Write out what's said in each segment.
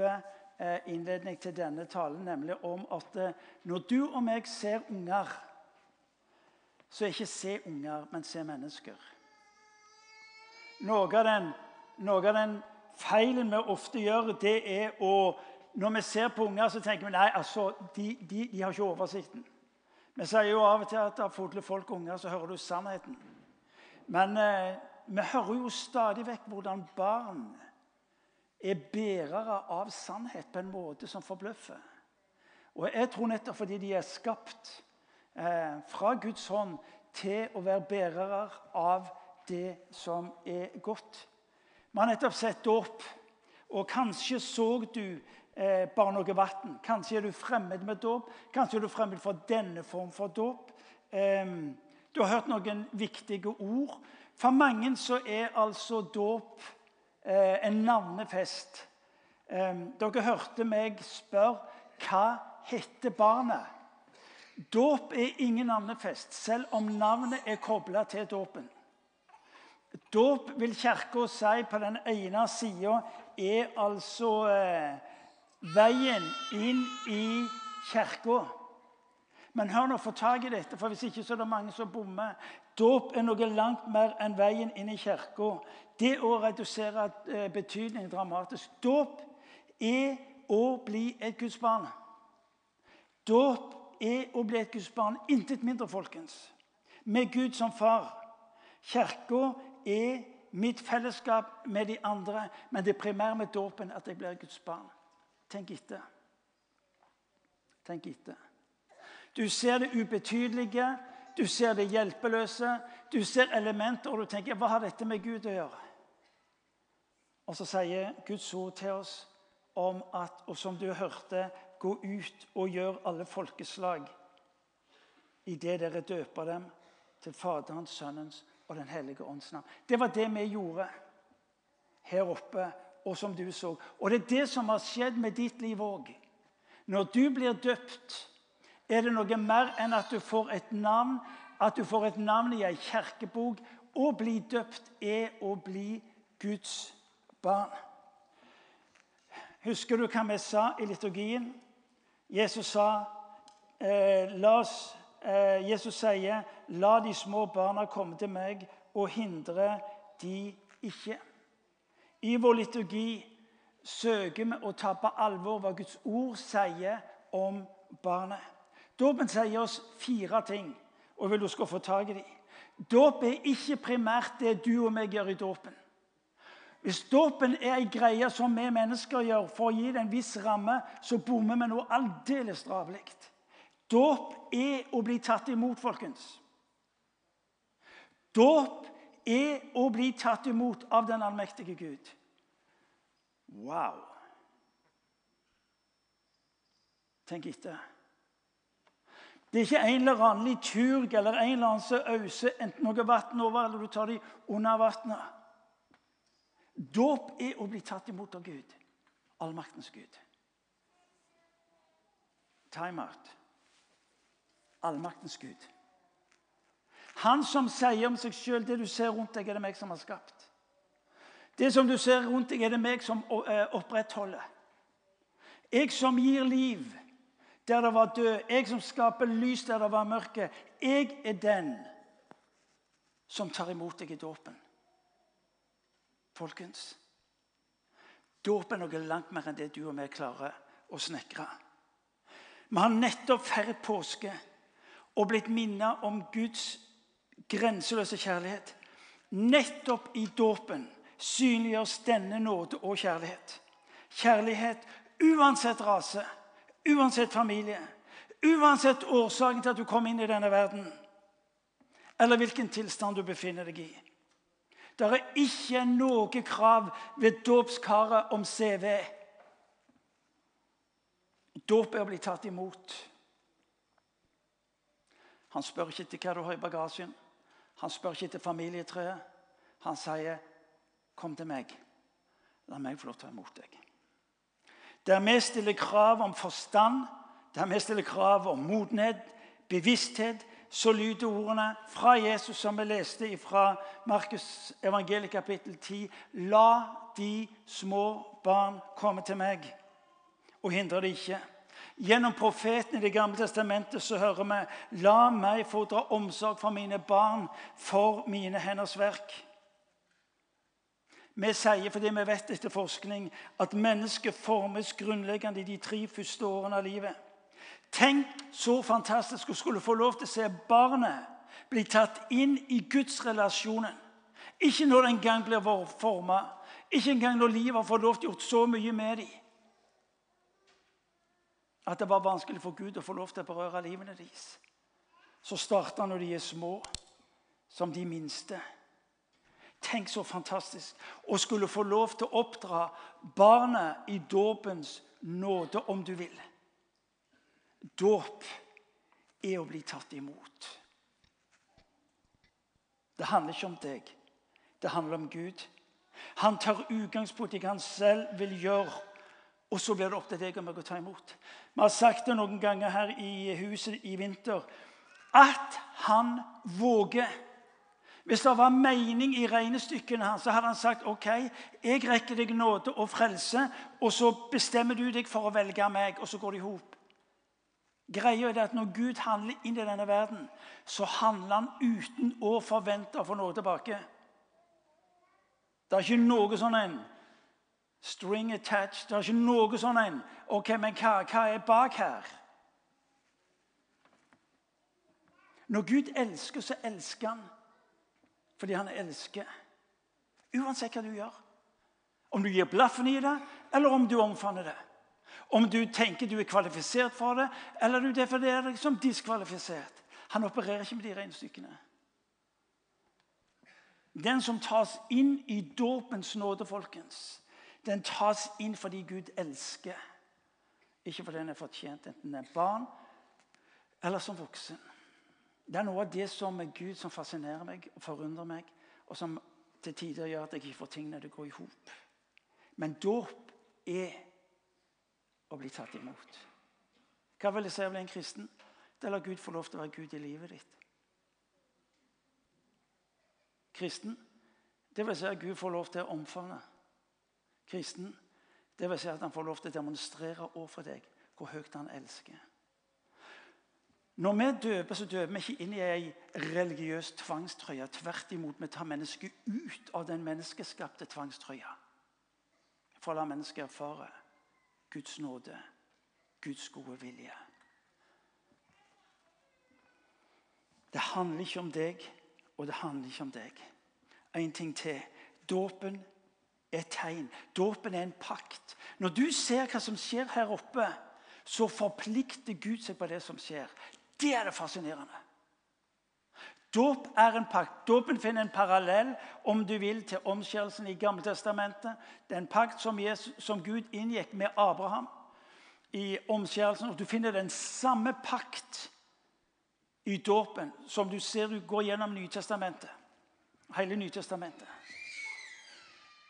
eh, innledning til denne talen, nemlig om at eh, når du og meg ser unger, så ikke se unger, men se mennesker. Noe av den, noe av den feilen vi ofte gjør, det er å Når vi ser på unger, så tenker vi nei, altså, de, de, de har ikke oversikten. Vi sier jo av og til at av fulle folk unger, så hører du sannheten. Men eh, vi hører jo stadig vekk hvordan barn er bærere av sannhet på en måte som forbløffer. Og jeg tror nettopp fordi de er skapt eh, fra Guds hånd til å være bærere av det som er godt. Vi har nettopp sett dåp, og kanskje så du eh, bare noe vann. Kanskje er du fremmed med dåp, kanskje er du fremmed for denne form for dåp. Eh, du har hørt noen viktige ord. For mange så er altså dåp en navnefest. Eh, dere hørte meg spørre hva heter barnet. Dåp er ingen navnefest, selv om navnet er kobla til dåpen. Dåp vil Kirka si på den ene sida er altså eh, veien inn i kirka. Men hør nå, få tak i dette, for hvis ikke så er det mange som bommer. Dåp er noe langt mer enn veien inn i kirka. Det å redusere betydningen betydning dramatisk. Dåp er å bli et Guds barn. Dåp er å bli et Guds barn. Intet mindre, folkens. Med Gud som far. Kirka er mitt fellesskap med de andre, men det primære med dåpen er at jeg blir Guds barn. Tenk etter. Tenk etter. Du ser det ubetydelige, du ser det hjelpeløse, du ser elementer, og du tenker hva har dette med Gud å gjøre? Og så sier Guds ord til oss om at, og som du hørte, gå ut og gjør alle folkeslag idet dere døper dem til Faderens, Sønnens og Den hellige ånds navn. Det var det vi gjorde her oppe, og som du så. Og det er det som har skjedd med ditt liv òg. Når du blir døpt, er det noe mer enn at du får et navn, at du får et navn i ei kirkebok. Å bli døpt er å bli Guds barn. Husker du hva vi sa i liturgien? Jesus sa eh, la oss Eh, Jesus sier, 'La de små barna komme til meg, og hindre de ikke'. I vår liturgi søker vi å ta på alvor hva Guds ord sier om barnet. Dåpen sier oss fire ting, og vil du skal få tak i dem. Dåp er ikke primært det du og meg gjør i dåpen. Hvis dåpen er ei greie som vi mennesker gjør for å gi det en viss ramme, så bommer vi noe aldeles ravlig. Dåp er å bli tatt imot, folkens. Dåp er å bli tatt imot av den allmektige Gud. Wow! Tenk etter. Det er ikke en eller annen liturg eller en eller annen som øser enten noe vann over, eller du tar dem under vannet. Dåp er å bli tatt imot av Gud, allmaktens Gud. Time out allmaktens Gud. Han som sier om seg sjøl det du ser rundt deg, er det meg som har skapt. Det som du ser rundt deg, er det meg som eh, opprettholder. Jeg som gir liv der det var død. Jeg som skaper lys der det var mørke. Jeg er den som tar imot deg i dåpen. Folkens, dåp er noe langt mer enn det du og vi klarer å snekre. Vi har nettopp feiret påske og blitt minnet om Guds grenseløse kjærlighet. Nettopp i dåpen synliggjøres denne nåde og kjærlighet. Kjærlighet uansett rase, uansett familie, uansett årsaken til at du kom inn i denne verden, eller hvilken tilstand du befinner deg i. Det er ikke noe krav ved dåpskaret om CV. Dåp er å bli tatt imot. Han spør ikke etter hva du har i bagasjen. Han spør ikke etter familietreet. Han sier, 'Kom til meg. La meg få lov til å ta imot deg.' Der vi stiller krav om forstand, der vi stiller krav om modenhet, bevissthet, så lyder ordene fra Jesus, som vi leste fra Markus evangeliet kapittel 10.: La de små barn komme til meg, og hindre det ikke. Gjennom profeten i Det gamle testamentet så hører vi La meg få dra omsorg for mine barn, for mine henders verk. Vi sier, fordi vi vet etter forskning, at mennesket formes grunnleggende i de tre første årene av livet. Tenk så fantastisk å skulle få lov til å se barnet bli tatt inn i gudsrelasjonen. Ikke når det engang blir forma, ikke engang når livet har fått lov til å gjort så mye med dem. At det var vanskelig for Gud å få lov til å berøre livene deres. Så starta når de er små, som de minste. Tenk så fantastisk å skulle få lov til å oppdra barnet i dåpens nåde, om du vil. Dåp er å bli tatt imot. Det handler ikke om deg. Det handler om Gud. Han tar utgangspunkt i hva han selv vil gjøre. Og så blir det opp til deg og meg å ta imot. Vi har sagt det noen ganger her i huset i vinter. At han våger. Hvis det var mening i regnestykkene hans, så hadde han sagt ok, jeg rekker deg nåde og frelse, og så bestemmer du deg for å velge meg, og så går det i hop. Greia er at Når Gud handler inn i denne verden, så handler han uten å forvente å få noe tilbake. Det er ikke noe sånn en string attached. Det er ikke noe sånn en OK, men hva, hva er bak her? Når Gud elsker, så elsker han fordi han elsker. Uansett hva du gjør. Om du gir blaffen i det, eller om du omfavner det. Om du tenker du er kvalifisert for det, eller du definerer deg som diskvalifisert. Han opererer ikke med de regnestykkene. Den som tas inn i dåpens nåde, folkens, den tas inn fordi Gud elsker. Ikke fordi den er fortjent, enten den er barn eller som voksen. Det er noe av det som er Gud som fascinerer meg og forundrer meg, og som til tider gjør at jeg ikke får tingene til å gå i hop. Men dåp er å bli tatt imot. Hva vil det si å bli en kristen? Det lar Gud få lov til å være Gud i livet ditt. Kristen, det vil si at Gud får lov til å omfavne. Kristen, det vil si at han får lov til å demonstrere overfor deg hvor høyt han elsker. Når vi døper, så døper vi ikke inn i ei religiøs tvangstrøye. Tvert imot, vi tar mennesket ut av den menneskeskapte tvangstrøya for å la mennesket erfare Guds nåde, Guds gode vilje. Det handler ikke om deg, og det handler ikke om deg. En ting til. Dåpen er et tegn. Dåpen er en pakt. Når du ser hva som skjer her oppe, så forplikter Gud seg på det som skjer. Det er det fascinerende. Dåp er en pakt. Dåpen finner en parallell om du vil, til omskjærelsen i Gammeltestamentet. Det er en pakt som, Jesus, som Gud inngikk med Abraham i omskjærelsen. og Du finner den samme pakt i dåpen som du ser du går gjennom Nytestamentet. Hele Nytestamentet.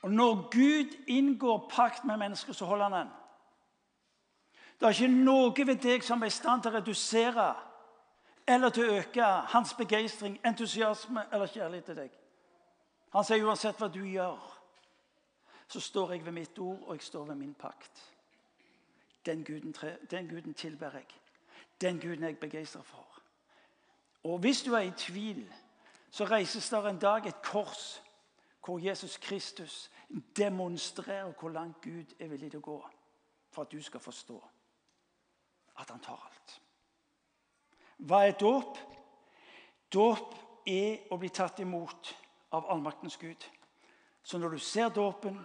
Og Når Gud inngår pakt med mennesker, så holder han den. Det er ikke noe ved deg som er i stand til å redusere eller til å øke hans begeistring, entusiasme eller kjærlighet til deg. Han sier uansett hva du gjør, så står jeg ved mitt ord, og jeg står ved min pakt. Den guden, den guden tilber jeg. Den guden jeg begeistra for. Og hvis du er i tvil, så reises der en dag et kors hvor Jesus Kristus demonstrerer hvor langt Gud er villig til å gå for at du skal forstå at han tar alt. Hva er dåp? Dåp er å bli tatt imot av allmaktens Gud. Så når du ser dåpen,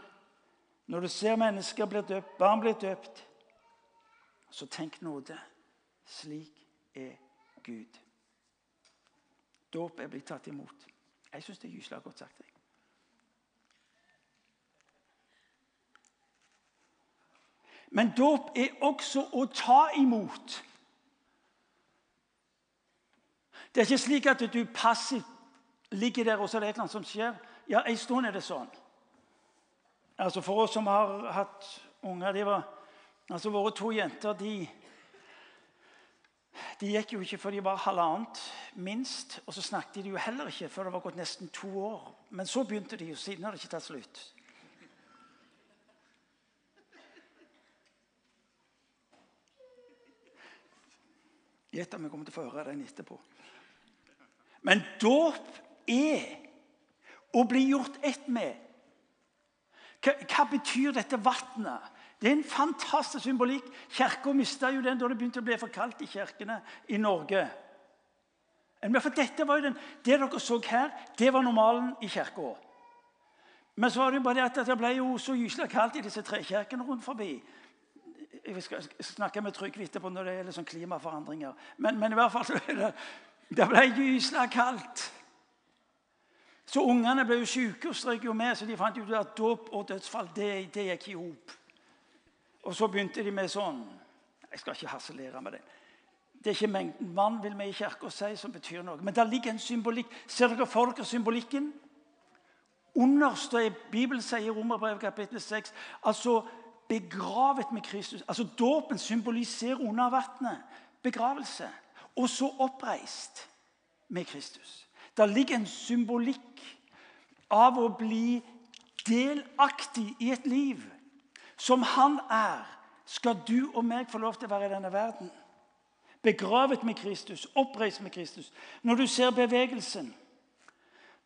når du ser mennesker bli døpt, barn bli døpt, så tenk nåde. Slik er Gud. Dåp er blitt tatt imot. Jeg syns det er gyselig godt sagt. Jeg. Men dåp er også å ta imot. Det er ikke slik at du passivt ligger der og så er det noe som skjer. Ja, en stund er det sånn. Altså For oss som har hatt unger de var, altså Våre to jenter de, de gikk jo ikke før de var halvannet, minst. Og så snakket de jo heller ikke før det var gått nesten to år. Men så begynte de, og siden har det ikke tatt slutt. Gjett om vi kommer til å få høre den etterpå. Men dåp er å bli gjort ett med. Hva, hva betyr dette vannet? Det er en fantastisk symbolikk. Kirka mista jo den da det begynte å bli for kaldt i kirkene i Norge. For dette var jo den, Det dere så her, det var normalen i kirka. Men så var det jo bare det at det ble jo så gyselig kaldt i disse trekirkene rundt forbi. Jeg skal snakke med Trygve etterpå når det gjelder sånn klimaforandringer. Men, men, i hvert fall så er det, det ble gysla kaldt. Så ungene ble jo syke og strøk jo med, så de fant ut at dåp og dødsfall det, det gikk i hop. Og så begynte de med sånn Jeg skal ikke harselere med det. Det er ikke mengden vann vil vi i kirka si, som betyr noe. Men der ligger en symbolikk. Ser dere for dere symbolikken? Underste Bibelen sier i Romerbrevet kapittel 6 altså begravet med Kristus. Altså Dåpen symboliserer under vannet begravelse. Og så oppreist med Kristus. Der ligger en symbolikk av å bli delaktig i et liv som han er, skal du og meg få lov til å være i denne verden. Begravet med Kristus, oppreist med Kristus. Når du ser bevegelsen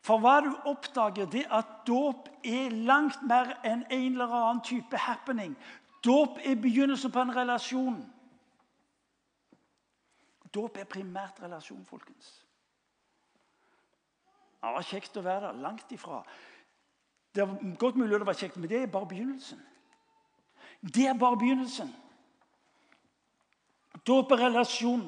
For hva du oppdager, det at dåp er langt mer enn en eller annen type happening. Dåp er begynnelsen på en relasjon. Dåp er primært relasjon, folkens. Det var kjekt å være der. Langt ifra. Det er godt mulig det var kjekt, men det er bare begynnelsen. Det er bare begynnelsen. Dåp er relasjon.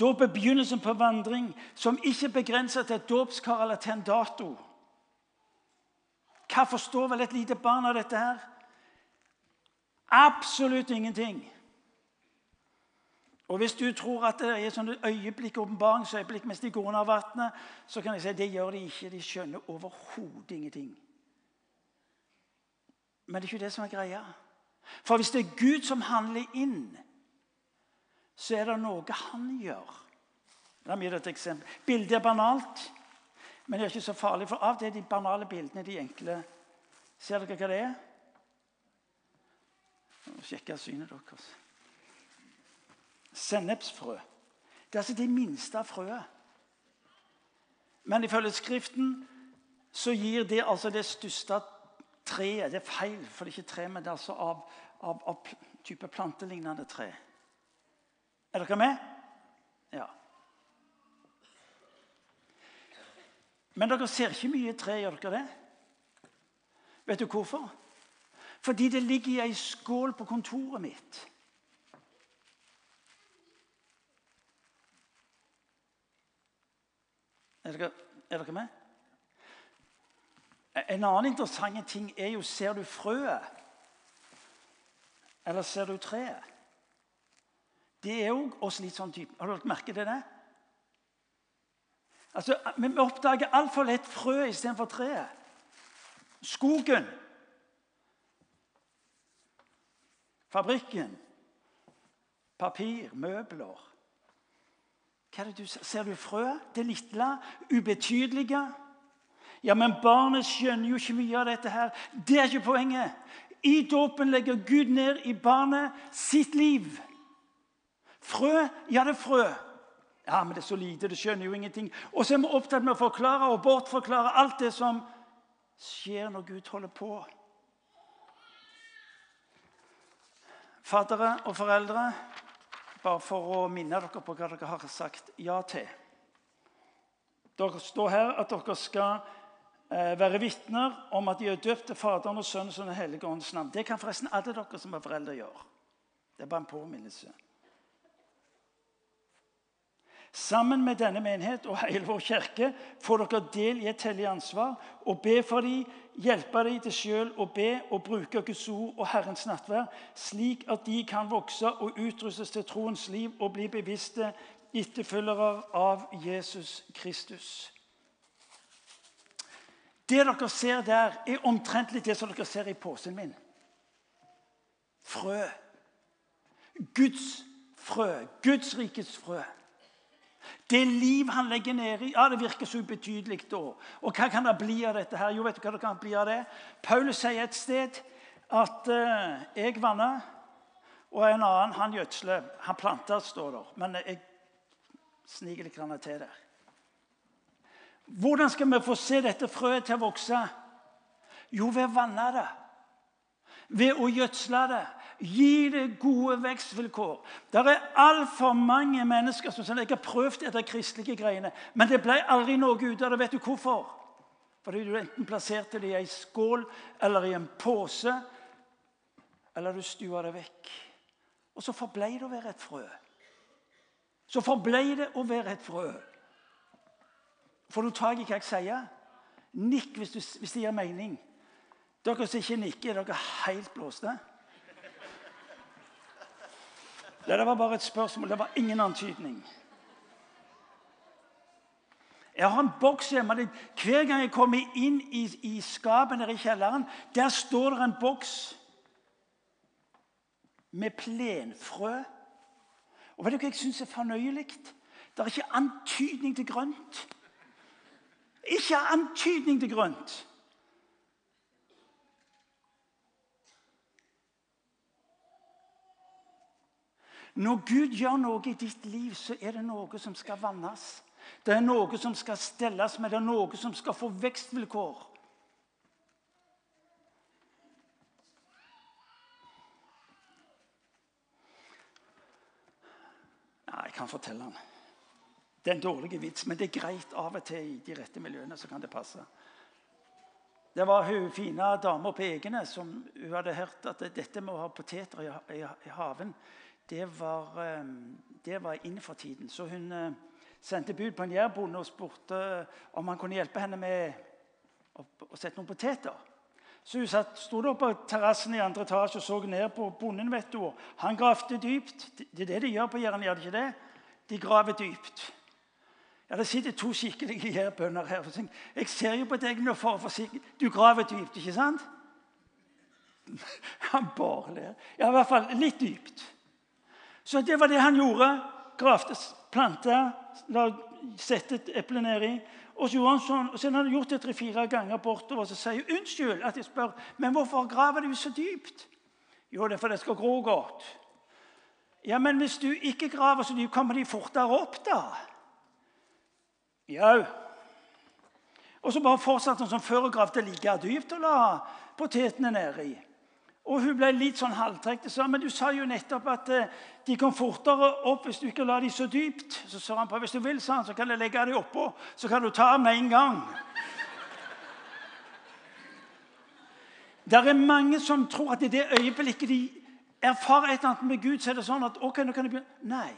Dåp er begynnelsen på vandring som ikke er begrenset til et dåpskar eller til en dato. Hva forstår vel et lite barn av dette her? Absolutt ingenting. Og Hvis du tror at det er sånt øyeblikk, åpenbaringsøyeblikk mens de går under vannet, så kan jeg si at det gjør de ikke. De skjønner overhodet ingenting. Men det er ikke det som er greia. For hvis det er Gud som handler inn, så er det noe han gjør. La meg gi deg et eksempel. Bildet er banalt, men det er ikke så farlig. For av det de banale bildene, de enkle Ser dere hva det er? Sjekke synet deres. Sennepsfrø. Det er altså det minste frøet. Men ifølge Skriften så gir det altså det største treet Det er feil, for det er ikke tre, men det er altså av, av, av type plantelignende tre. Er dere med? Ja. Men dere ser ikke mye tre, gjør dere det? Vet du hvorfor? Fordi det ligger i ei skål på kontoret mitt. Er dere, er med? En annen interessant ting er jo Ser du frøet? Eller ser du treet? Det er jo også litt sånn type Har du lagt merke til det? Altså, Vi oppdager altfor lett frø istedenfor treet. Skogen. Fabrikken. Papir, møbler. Hva er det du ser? Ser du frø? Det lille, ubetydelige. Ja, men barnet skjønner jo ikke mye av dette her. Det er ikke poenget. I dåpen legger Gud ned i barnet sitt liv. Frø? Ja, det er frø. Ja, men det er så lite, det skjønner jo ingenting. Og så er vi opptatt med å forklare og bortforklare alt det som skjer når Gud holder på. Faddere og foreldre, bare for å minne dere på hva dere har sagt ja til. Det står her at dere skal Eh, være vitner om at de er døpt til Faderen og Sønnen og Den hellige ånds navn. Det kan forresten alle dere som er foreldre, gjøre. Det er bare en påminnelse. Sammen med denne menighet og hele vår kirke får dere del i et hellig ansvar og be for dem, hjelpe dem til selv å be og bruke Guds ord og Herrens nattverd, slik at de kan vokse og utrustes til troens liv og bli bevisste etterfølgere av Jesus Kristus. Det dere ser der, er omtrentlig det som dere ser i posen min. Frø. Guds frø. Guds rikets frø. Det liv han legger ned i Ja, det virker så ubetydelig da. Og hva kan det bli av dette her? Jo, vet du hva det kan bli av det? Paulus sier et sted at eh, jeg vanner, og en annen han gjødsler. Han planter, står der. Men jeg sniker litt grann til der. Hvordan skal vi få se dette frøet til å vokse? Jo, ved å vanne det. Ved å gjødsle det. Gi det gode vekstvilkår. Det er altfor mange mennesker som sier jeg har prøvd etter kristelige greiene, men det ble aldri noe ut av det. Vet du hvorfor? Fordi du enten plasserte det i ei skål eller i en pose, eller du stua det vekk. Og så forblei det å være et frø. Så forblei det å være et frø. Får du tak i hva jeg sier? Nikk hvis, du, hvis det gir mening. Dere som ikke nikker, er dere helt blåste. Det var bare et spørsmål. Det var ingen antydning. Jeg har en boks hjemme. Hver gang jeg kommer inn i, i skapet i kjelleren, der står det en boks med plenfrø. Og vet du hva jeg syns er fornøyelig? Det er ikke antydning til grønt. Ikke antydning til grønt. Når Gud gjør noe i ditt liv, så er det noe som skal vannes. Det er noe som skal stelles med, det er noe som skal få vekstvilkår. Ja, jeg kan fortelle den. Det er en dårlig vits, men det er greit av og til i de rette miljøene. så kan Det passe. Det var hun fine dama på Egene som hun hadde hørt at dette med å ha poteter i, haven, det var, eh, det var innenfor tiden. Så hun eh, sendte bud på en jærbonde og spurte om han kunne hjelpe henne med å, sette noen poteter. Så hun satt, sto der på terrassen i andre etasje og så ned på bonden. vet du. Han gravde dypt. Det er det de gjør på Jæren, gjør de ikke det? De graver dypt. Ja, Det sitter to skikkelige jærbønder her. Jeg ser jo på deg nå for å forsikre Du graver dypt, ikke sant? Han bare ler. Ja, i hvert fall litt dypt. Så det var det han gjorde. Gravde, planta, sette et eple nedi. Og så gjorde han sånn, og hadde han gjort det tre-fire ganger bortover. Så sier jeg unnskyld at jeg spør, men hvorfor graver du så dypt? Jo, det er fordi det skal gro godt. Ja, Men hvis du ikke graver så dypt, kommer de fortere opp, da? Jau. Og så bare fortsatte han som før og gravde like dypt og la potetene nedi. Og hun ble litt sånn halvtrekt og sa men du sa jo nettopp at eh, de kom fortere opp hvis du ikke la dem så dypt. Så sa han på hvis du vil, sa han, så kan jeg legge dem oppå, så kan du ta dem med en gang. Det er mange som tror at i det øyeblikket de erfarer et eller annet med Gud, så er det sånn at ok, nå kan jeg begynne. Nei.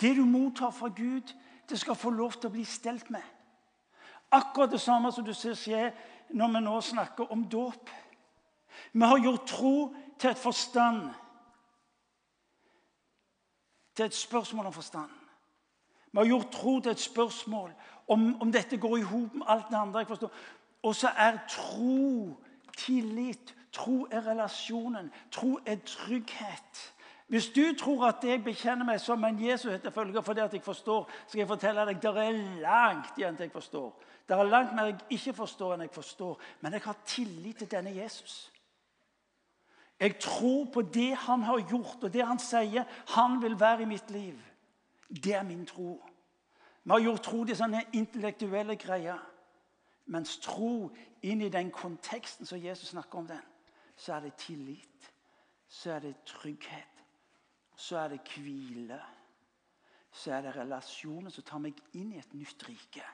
Det du mottar fra Gud, det skal få lov til å bli stelt med. Akkurat det samme som du ser skje når vi nå snakker om dåp. Vi har gjort tro til et forstand. Til et spørsmål om forstand. Vi har gjort tro til et spørsmål om, om dette går i hop med alt det andre. jeg forstår. Og så er tro tillit. Tro er relasjonen. Tro er trygghet. Hvis du tror at jeg bekjenner meg som en Jesus-etterfølger fordi at jeg forstår, skal jeg fortelle deg det er langt igjen til jeg forstår. Det er langt mer jeg ikke forstår enn jeg forstår. Men jeg har tillit til denne Jesus. Jeg tror på det han har gjort, og det han sier han vil være i mitt liv. Det er min tro. Vi har gjort tro til sånne intellektuelle greier. Mens tro inn i den konteksten som Jesus snakker om den, så er det tillit. Så er det trygghet. Så er det hvile. Så er det relasjoner som tar meg inn i et nytt rike.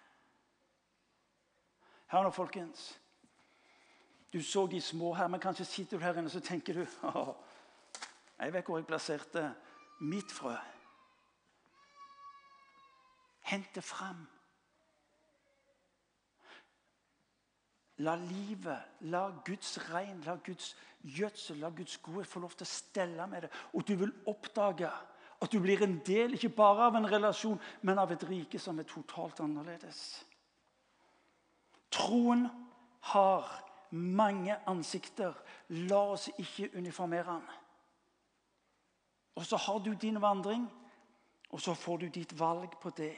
Hør nå, folkens. Du så de små her, men kanskje sitter du her inne og tenker du Jeg vet hvor jeg plasserte mitt frø. Hent det fram. La livet, la Guds regn, la Guds gjødsel, la Guds godhet få lov til å stelle med det. Og du vil oppdage at du blir en del ikke bare av en relasjon, men av et rike som er totalt annerledes. Troen har mange ansikter. La oss ikke uniformere han. Og så har du din vandring, og så får du ditt valg på det.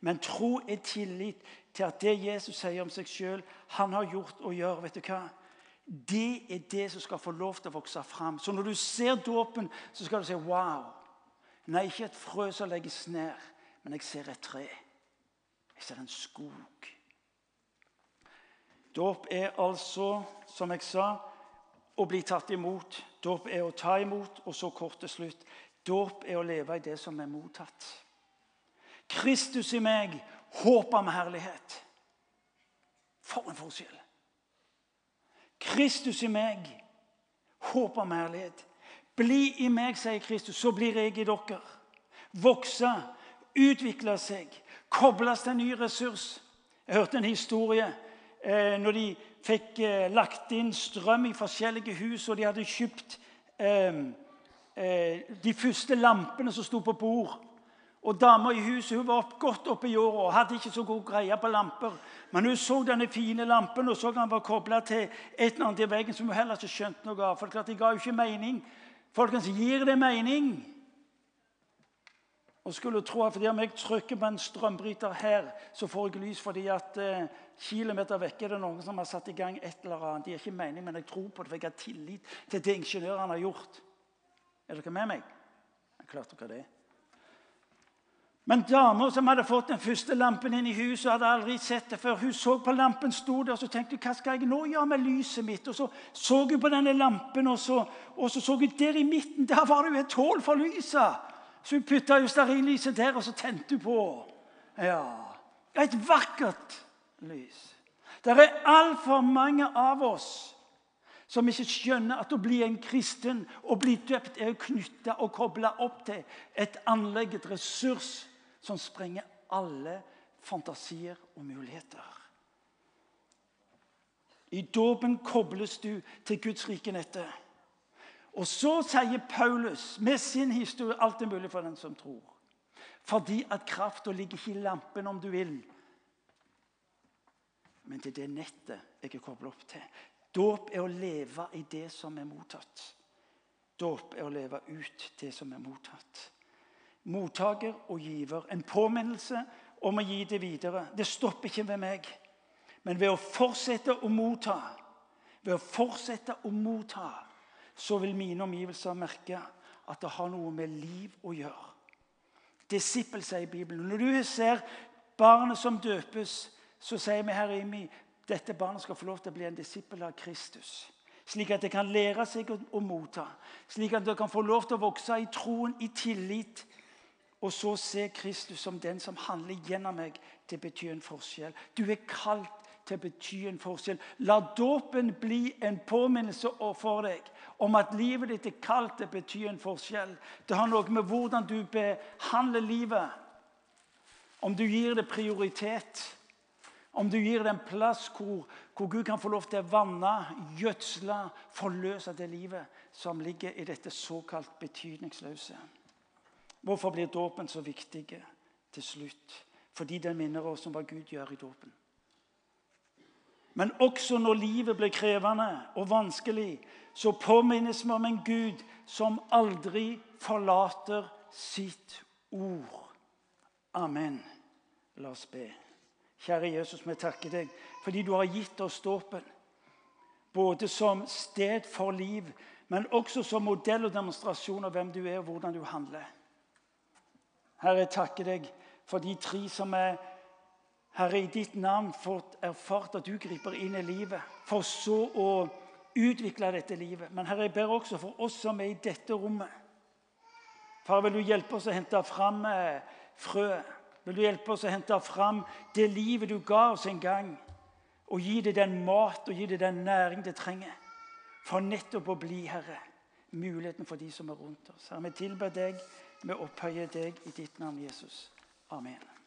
Men tro er tillit til at det Jesus sier om seg sjøl, han har gjort og gjør. vet du hva? Det er det som skal få lov til å vokse fram. Så når du ser dåpen, så skal du si wow. Nei, ikke et frø som legges ned, men jeg ser et tre. Jeg ser en skog. Dåp er altså, som jeg sa, å bli tatt imot. Dåp er å ta imot, og så kort til slutt. Dåp er å leve i det som er mottatt. Kristus i meg, håp om herlighet. For en forskjell! Kristus i meg, håp om herlighet. Bli i meg, sier Kristus, så blir jeg i dere. Vokse, utvikle seg, kobles til en ny ressurs. Jeg hørte en historie eh, når de fikk eh, lagt inn strøm i forskjellige hus, og de hadde kjøpt eh, eh de første lampene som sto på bord. Og Dama i huset hun var opp, godt oppe i åra og hadde ikke så god greie på lamper. Men hun så denne fine lampen og så den var kobla til et eller annet i veggen som hun heller ikke skjønte noe av. For det ga jo ikke mening. Folkens, gir det mening? Og skulle tro at fordi om jeg trykker på en strømbryter her, så får jeg lys fordi at eh, kilometer vekk er det noen som har satt i gang et eller annet. De gir ikke mening, men jeg tror på det, for jeg har tillit til det ingeniørene har gjort. Er dere med meg? Jeg klarte dere det. Men dama som hadde fått den første lampen inn i huset, hadde aldri sett det før. Hun så på lampen sto der, og så tenkte hun, hva skal jeg nå gjøre med lyset mitt? Og Så så hun på denne lampen, og så, og så, så hun der i midten. Der var det jo et hull for lyset. Så hun putta stearinlyset der, og så tente hun på. Ja, Et vakkert lys. Det er altfor mange av oss som ikke skjønner at å bli en kristen og bli døpt er å knytte og koble opp til et anlegg, et ressurs som sprenger alle fantasier og muligheter. I dåpen kobles du til Guds rike nettet. Og så sier Paulus med sin historie alt er mulig for den som tror. Fordi at krafta ligger ikke i lampen, om du vil. Men er det nettet jeg er koblet opp til. Dåp er å leve i det som er mottatt. Dåp er å leve ut det som er mottatt mottaker og giver. En påminnelse om å gi det videre. Det stopper ikke ved meg. Men ved å fortsette å motta, ved å fortsette å motta, så vil mine omgivelser merke at det har noe med liv å gjøre. Disippel, sier Bibelen. Når du ser barnet som døpes, så sier vi her i dette barnet skal få lov til å bli en disippel av Kristus. Slik at det kan lære seg å, motta. Slik at det kan få lov til å vokse i troen, i tillit, og så se Kristus som den som handler gjennom meg til å bety en forskjell. Du er kalt til å bety en forskjell. La dåpen bli en påminnelse for deg om at livet ditt er kalt til å bety en forskjell. Det har noe med hvordan du behandler livet. Om du gir det prioritet. Om du gir det en plass hvor, hvor Gud kan få lov til å vanne, gjødsle, forløse det livet som ligger i dette såkalt betydningsløse. Hvorfor blir dåpen så viktig til slutt? Fordi den minner oss om hva Gud gjør i dåpen. Men også når livet blir krevende og vanskelig, så påminnes vi om en Gud som aldri forlater sitt ord. Amen. La oss be. Kjære Jesus, vi takker deg fordi du har gitt oss dåpen. Både som sted for liv, men også som modell og demonstrasjon av hvem du er og hvordan du handler. Herre, jeg takker deg for de tre som er Herre, i ditt navn fått erfart at du griper inn i livet, for så å utvikle dette livet. Men Herre, jeg ber også for oss som er i dette rommet. Far, vil du hjelpe oss å hente fram eh, frøet? Vil du hjelpe oss å hente fram det livet du ga oss en gang? Og gi det den mat og gi det den næring det trenger. For nettopp å bli, Herre, muligheten for de som er rundt oss. Herre, vi tilber deg vi opphøyer deg i ditt navn, Jesus. Amen.